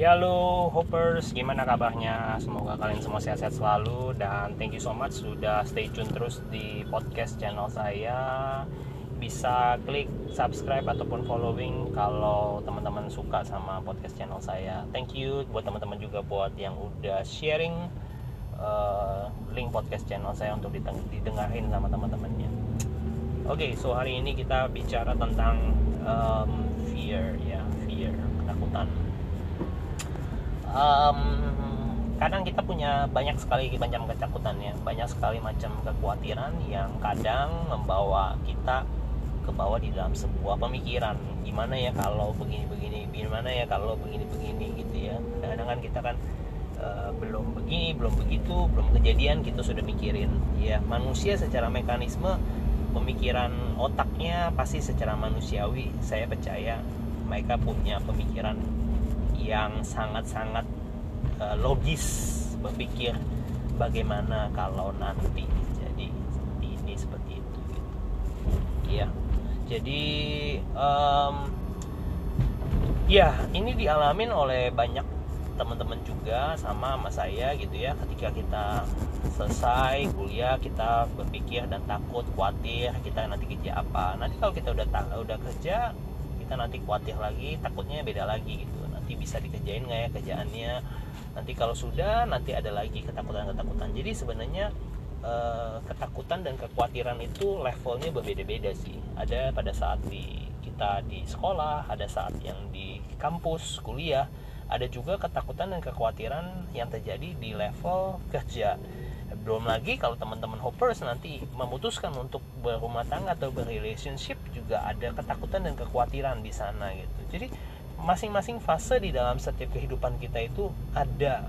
Ya halo Hoppers, gimana kabarnya? Semoga kalian semua sehat-sehat selalu dan thank you so much sudah stay tune terus di podcast channel saya. Bisa klik subscribe ataupun following kalau teman-teman suka sama podcast channel saya. Thank you buat teman-teman juga buat yang udah sharing uh, link podcast channel saya untuk didengarin sama teman-temannya. Oke, okay, so hari ini kita bicara tentang um, fear ya, fear, ketakutan um, kadang kita punya banyak sekali macam ketakutan ya banyak sekali macam kekhawatiran yang kadang membawa kita ke bawah di dalam sebuah pemikiran. Gimana ya kalau begini-begini? Gimana ya kalau begini-begini gitu ya? Kadang kan kita kan uh, belum begini belum begitu belum kejadian kita sudah mikirin. Ya manusia secara mekanisme pemikiran otaknya pasti secara manusiawi saya percaya mereka punya pemikiran yang sangat-sangat uh, logis berpikir bagaimana kalau nanti jadi ini seperti itu gitu. ya jadi um, ya ini dialamin oleh banyak teman-teman juga sama sama saya gitu ya. Ketika kita selesai kuliah kita berpikir dan takut khawatir kita nanti kerja apa. Nanti kalau kita udah udah kerja kita nanti khawatir lagi takutnya beda lagi gitu bisa dikerjain nggak ya kerjaannya? Nanti kalau sudah nanti ada lagi ketakutan-ketakutan. Jadi sebenarnya eh, ketakutan dan kekhawatiran itu levelnya berbeda-beda sih. Ada pada saat di kita di sekolah ada saat yang di kampus kuliah ada juga ketakutan dan kekhawatiran yang terjadi di level kerja. Belum lagi kalau teman-teman hoppers nanti memutuskan untuk berumah tangga atau berrelationship juga ada ketakutan dan kekhawatiran di sana gitu. Jadi masing-masing fase di dalam setiap kehidupan kita itu ada.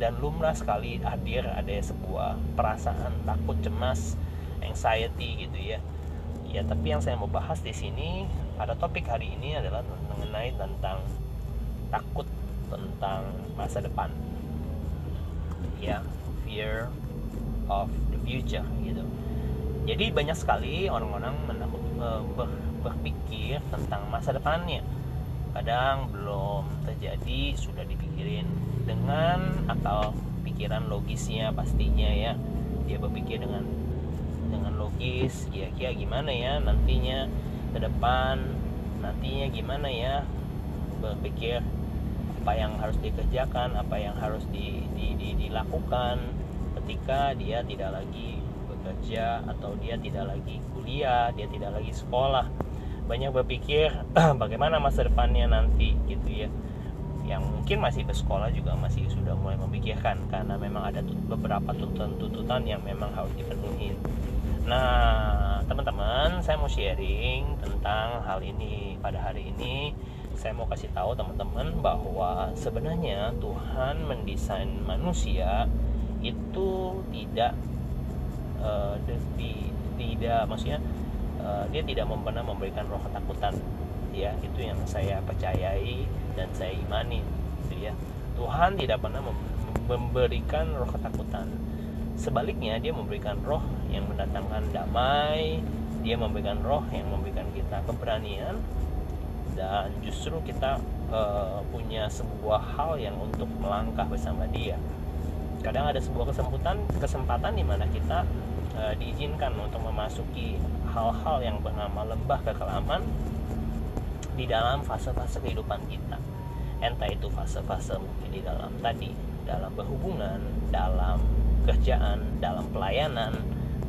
Dan lumrah sekali hadir ada sebuah perasaan takut cemas anxiety gitu ya. Ya tapi yang saya mau bahas di sini pada topik hari ini adalah mengenai tentang takut tentang masa depan. Ya fear of the future gitu. Jadi banyak sekali orang-orang menakut eh, berpikir tentang masa depannya kadang belum terjadi sudah dipikirin dengan akal pikiran logisnya pastinya ya. Dia berpikir dengan dengan logis kira-kira gimana ya nantinya ke depan nantinya gimana ya berpikir apa yang harus dikerjakan apa yang harus di, di, di, dilakukan ketika dia tidak lagi bekerja atau dia tidak lagi kuliah dia tidak lagi sekolah banyak berpikir bagaimana masa depannya nanti gitu ya yang mungkin masih bersekolah juga masih sudah mulai memikirkan karena memang ada beberapa tuntutan-tuntutan yang memang harus dipenuhi. Nah, teman-teman, saya mau sharing tentang hal ini pada hari ini. Saya mau kasih tahu teman-teman bahwa sebenarnya Tuhan mendesain manusia itu tidak uh, tidak maksudnya uh, dia tidak pernah memberikan roh ketakutan. Ya itu yang saya percayai dan saya imani gitu ya. Tuhan tidak pernah memberikan roh ketakutan. Sebaliknya dia memberikan roh yang mendatangkan damai dia memberikan roh yang memberikan kita keberanian dan justru kita uh, punya sebuah hal yang untuk melangkah bersama dia. Kadang ada sebuah kesempatan kesempatan di mana kita uh, diizinkan untuk memasuki hal-hal yang bernama lembah kekelaman di dalam fase-fase kehidupan kita. Entah itu fase-fase mungkin di dalam tadi dalam berhubungan dalam kerjaan dalam pelayanan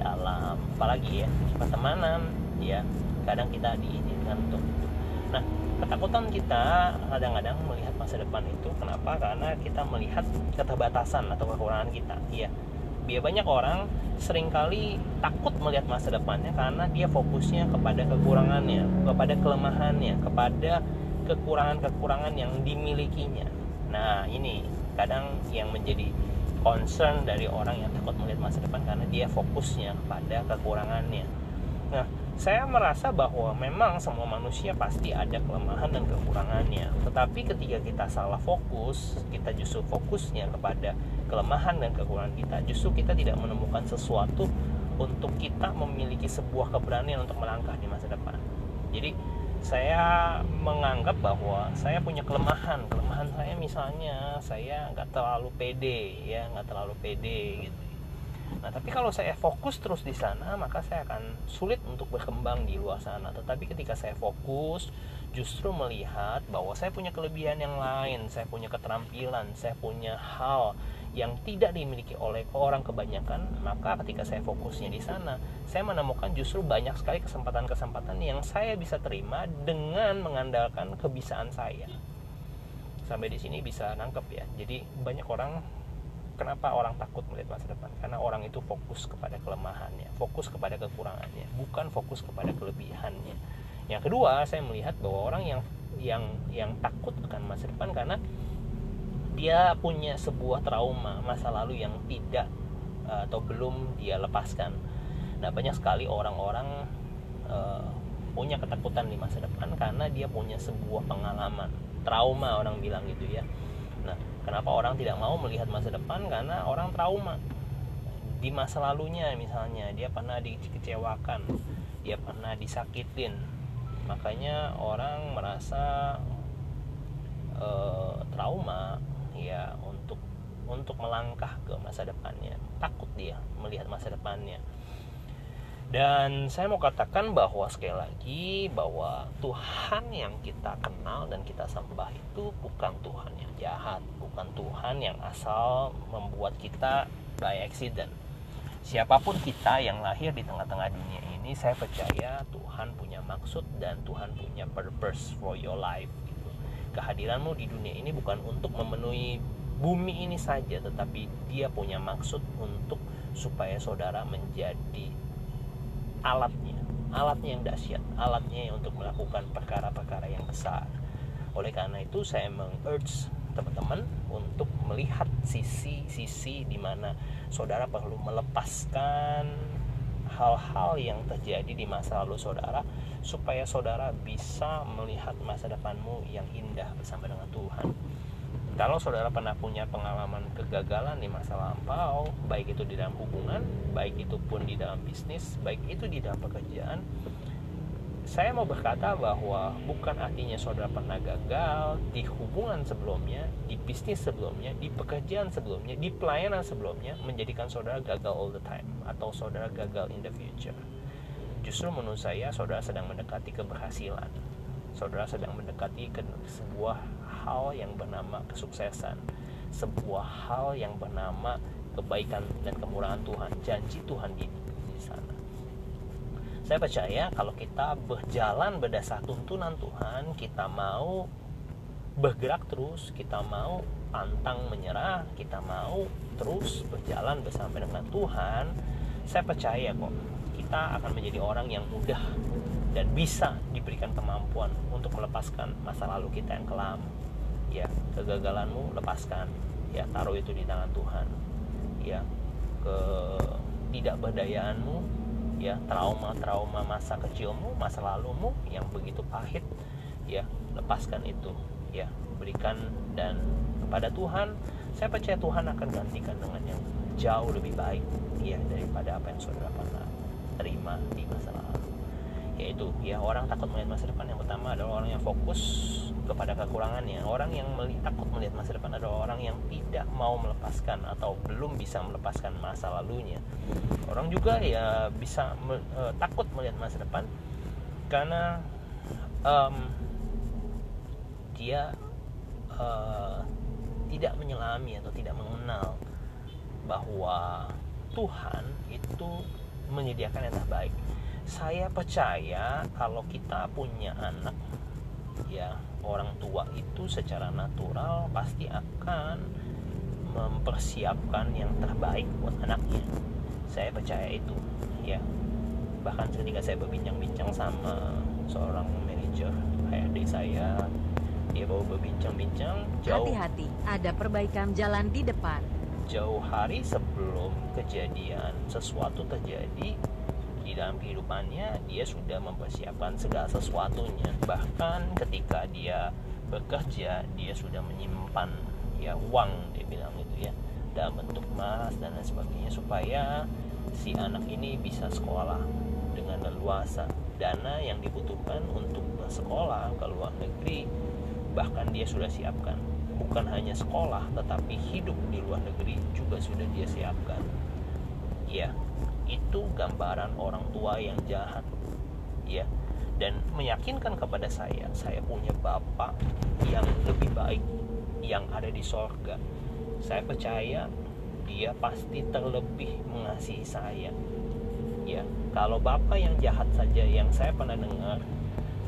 dalam apalagi ya pertemanan ya. Kadang kita diizinkan untuk itu. Nah ketakutan kita kadang-kadang melihat masa depan itu kenapa? Karena kita melihat keterbatasan atau kekurangan kita iya biar banyak orang sering kali takut melihat masa depannya karena dia fokusnya kepada kekurangannya, kepada kelemahannya, kepada kekurangan-kekurangan yang dimilikinya. Nah, ini kadang yang menjadi concern dari orang yang takut melihat masa depan karena dia fokusnya kepada kekurangannya. Nah, saya merasa bahwa memang semua manusia pasti ada kelemahan dan kekurangannya. Tetapi ketika kita salah fokus, kita justru fokusnya kepada kelemahan dan kekurangan kita, justru kita tidak menemukan sesuatu untuk kita memiliki sebuah keberanian untuk melangkah di masa depan. Jadi saya menganggap bahwa saya punya kelemahan. Kelemahan saya misalnya saya nggak terlalu pede ya nggak terlalu pede gitu nah tapi kalau saya fokus terus di sana maka saya akan sulit untuk berkembang di luar sana tetapi ketika saya fokus justru melihat bahwa saya punya kelebihan yang lain saya punya keterampilan saya punya hal yang tidak dimiliki oleh orang kebanyakan, maka ketika saya fokusnya di sana, saya menemukan justru banyak sekali kesempatan-kesempatan yang saya bisa terima dengan mengandalkan kebisaan saya. Sampai di sini bisa nangkep ya. Jadi banyak orang kenapa orang takut melihat masa depan? Karena orang itu fokus kepada kelemahannya, fokus kepada kekurangannya, bukan fokus kepada kelebihannya. Yang kedua, saya melihat bahwa orang yang yang yang takut akan masa depan karena dia punya sebuah trauma masa lalu yang tidak uh, atau belum dia lepaskan. Nah, banyak sekali orang-orang uh, punya ketakutan di masa depan karena dia punya sebuah pengalaman, trauma orang bilang gitu ya. Nah, kenapa orang tidak mau melihat masa depan? Karena orang trauma di masa lalunya misalnya dia pernah dikecewakan, dia pernah disakitin. Makanya orang merasa uh, trauma ya untuk untuk melangkah ke masa depannya takut dia melihat masa depannya dan saya mau katakan bahwa sekali lagi bahwa Tuhan yang kita kenal dan kita sembah itu bukan Tuhan yang jahat, bukan Tuhan yang asal membuat kita by accident. Siapa pun kita yang lahir di tengah-tengah dunia ini, saya percaya Tuhan punya maksud dan Tuhan punya purpose for your life. Gitu. Kehadiranmu di dunia ini bukan untuk memenuhi bumi ini saja tetapi dia punya maksud untuk supaya saudara menjadi alatnya. Alatnya yang dahsyat. Alatnya untuk melakukan perkara-perkara yang besar. Oleh karena itu saya mengurge teman-teman untuk melihat sisi-sisi di mana saudara perlu melepaskan hal-hal yang terjadi di masa lalu saudara supaya saudara bisa melihat masa depanmu yang indah bersama dengan Tuhan kalau saudara pernah punya pengalaman kegagalan di masa lampau, baik itu di dalam hubungan, baik itu pun di dalam bisnis, baik itu di dalam pekerjaan, saya mau berkata bahwa bukan artinya saudara pernah gagal di hubungan sebelumnya, di bisnis sebelumnya, di pekerjaan sebelumnya, di pelayanan sebelumnya, menjadikan saudara gagal all the time atau saudara gagal in the future. Justru menurut saya saudara sedang mendekati keberhasilan. Saudara sedang mendekati ke sebuah hal yang bernama kesuksesan. Sebuah hal yang bernama kebaikan dan kemurahan Tuhan janji Tuhan di, di sana. Saya percaya kalau kita berjalan berdasar tuntunan Tuhan kita mau bergerak terus kita mau pantang menyerah kita mau terus berjalan bersama dengan Tuhan saya percaya kok kita akan menjadi orang yang mudah dan bisa diberikan kemampuan untuk melepaskan masa lalu kita yang kelam ya kegagalanmu lepaskan. Ya taruh itu di tangan Tuhan. Ya ke tidak berdayaanmu ya trauma-trauma masa kecilmu masa lalumu yang begitu pahit ya lepaskan itu. Ya berikan dan kepada Tuhan saya percaya Tuhan akan gantikan dengan yang jauh lebih baik ya daripada apa yang saudara pernah terima di masa lalu. Yaitu ya orang takut melihat masa depan. Yang pertama adalah orang yang fokus kepada kekurangannya. Orang yang takut melihat masa depan adalah orang yang tidak mau melepaskan atau belum bisa melepaskan masa lalunya. Orang juga ya bisa me, uh, takut melihat masa depan karena um, dia uh, tidak menyelami atau tidak mengenal bahwa Tuhan itu menyediakan yang terbaik. Saya percaya kalau kita punya anak ya orang tua itu secara natural pasti akan mempersiapkan yang terbaik buat anaknya. Saya percaya itu ya. Bahkan ketika saya berbincang-bincang sama seorang manajer HRD saya dia bawa berbincang-bincang jauh hati-hati ada perbaikan jalan di depan. Jauh hari sebelum kejadian sesuatu terjadi di dalam kehidupannya dia sudah mempersiapkan segala sesuatunya. Bahkan ketika dia bekerja dia sudah menyimpan ya uang dia bilang gitu ya dalam bentuk emas dan lain sebagainya supaya si anak ini bisa sekolah dengan leluasa. Dana yang dibutuhkan untuk sekolah ke luar negeri bahkan dia sudah siapkan. Bukan hanya sekolah tetapi hidup di luar negeri juga sudah dia siapkan. Ya itu gambaran orang tua yang jahat. Ya dan meyakinkan kepada saya saya punya bapak yang lebih baik yang ada di sorga. Saya percaya dia pasti terlebih mengasihi saya. Ya kalau bapak yang jahat saja yang saya pernah dengar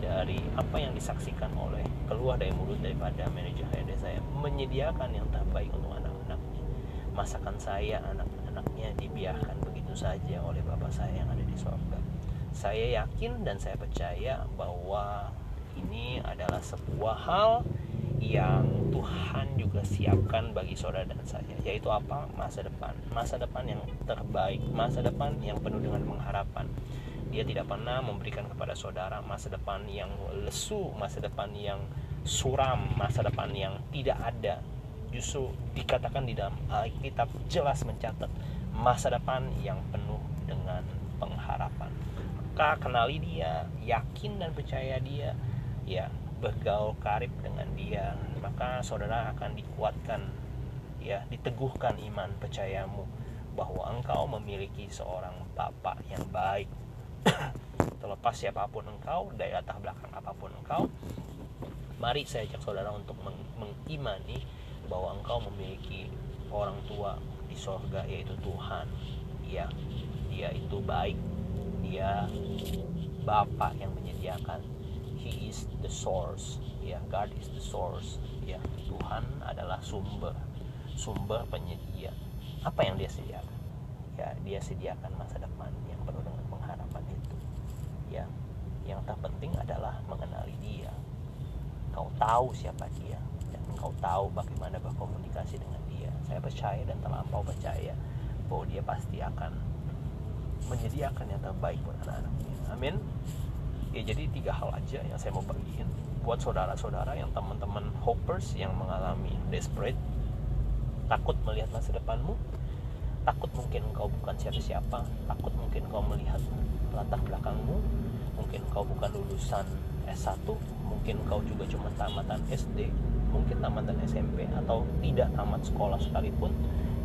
dari apa yang disaksikan oleh keluar dari mulut daripada manajer HRD saya menyediakan yang terbaik untuk anak-anaknya. Masakan saya anak-anaknya dibiarkan saja oleh bapak saya yang ada di sorga. Saya yakin dan saya percaya bahwa ini adalah sebuah hal yang Tuhan juga siapkan bagi saudara dan saya yaitu apa? Masa depan. Masa depan yang terbaik masa depan yang penuh dengan pengharapan. Dia tidak pernah memberikan kepada saudara masa depan yang lesu masa depan yang suram masa depan yang tidak ada. Justru dikatakan di dalam Alkitab jelas mencatat masa depan yang penuh dengan pengharapan. Maka kenali dia yakin dan percaya dia ya bergaul karib dengan dia. Maka saudara akan dikuatkan ya diteguhkan iman percayamu bahwa engkau memiliki seorang bapak yang baik. Terlepas siapa pun engkau dari latar belakang apa pun engkau mari saya ajak saudara untuk meng mengimani bahwa engkau memiliki orang tua di sorga yaitu Tuhan. Ya dia itu baik. Dia Bapak yang menyediakan. He is the source. Ya God is the source. Ya Tuhan adalah sumber. Sumber penyedia. Apa yang dia sediakan? Ya dia sediakan masa depan yang penuh dengan pengharapan itu. Ya yang terpenting adalah mengenali dia. Kau tahu siapa dia dan kau tahu bagaimana berkomunikasi dengan dia. Saya percaya dan terlampau percaya bahwa dia pasti akan menyediakan yang terbaik buat anak-anaknya. Amin. Ya jadi tiga hal aja yang saya mau bagiin buat saudara-saudara yang teman-teman hopers yang mengalami desperate takut melihat masa depanmu takut mungkin kau bukan siapa-siapa takut mungkin kau melihat latar belakangmu mungkin kau bukan lulusan S1 mungkin kau juga cuma tamatan SD mungkin tamatan SMP atau tidak tamat sekolah sekalipun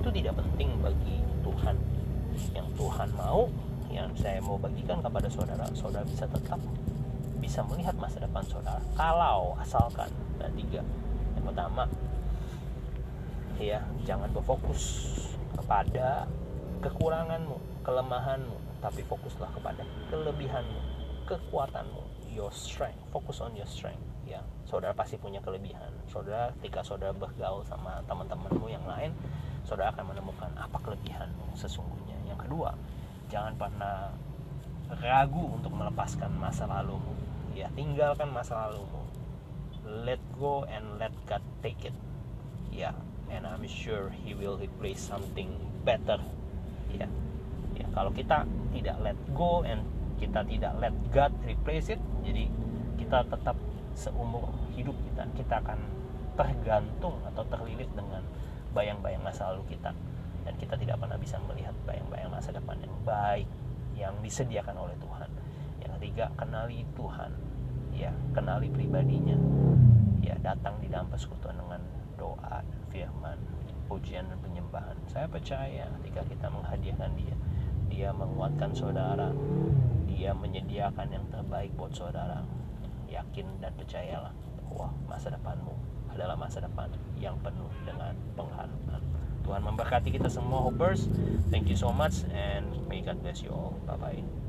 itu tidak penting bagi Tuhan. Yang Tuhan mau yang saya mau bagikan kepada saudara saudara bisa tetap bisa melihat masa depan saudara. Kalau asalkan ada tiga. Yang pertama ya jangan berfokus kepada kekuranganmu kelemahanmu tapi fokuslah kepada kelebihanmu kekuatanmu your strength. Fokus on your strength ya saudara pasti punya kelebihan. Saudara ketika saudara bergaul sama teman-temanmu yang lain saudara akan menemukan apa kelebihanmu sesungguhnya. Yang kedua jangan pernah ragu untuk melepaskan masa lalumu. Ya tinggalkan masa lalumu. Let go and let God take it. Ya and I'm sure He will replace something better. Ya ya kalau kita tidak let go and kita tidak let God replace it jadi kita tetap seumur hidup kita kita akan tergantung atau terlilit dengan bayang-bayang masa lalu kita. Dan kita tidak pernah bisa melihat bayang-bayang masa depan yang baik yang disediakan oleh Tuhan. Yang ketiga kenali Tuhan. Ya kenali pribadinya. Ya datang di dalam persekutuan dengan doa firman pujian dan penyembahan. Saya percaya ketika kita menghadiahkan dia dia menguatkan saudara. Dia menyediakan yang terbaik buat saudara yakin dan percayalah bahwa masa depanmu adalah masa depan yang penuh dengan pengharapan Tuhan memberkati kita semua hoppers. Thank you so much and may God bless you all. Bye bye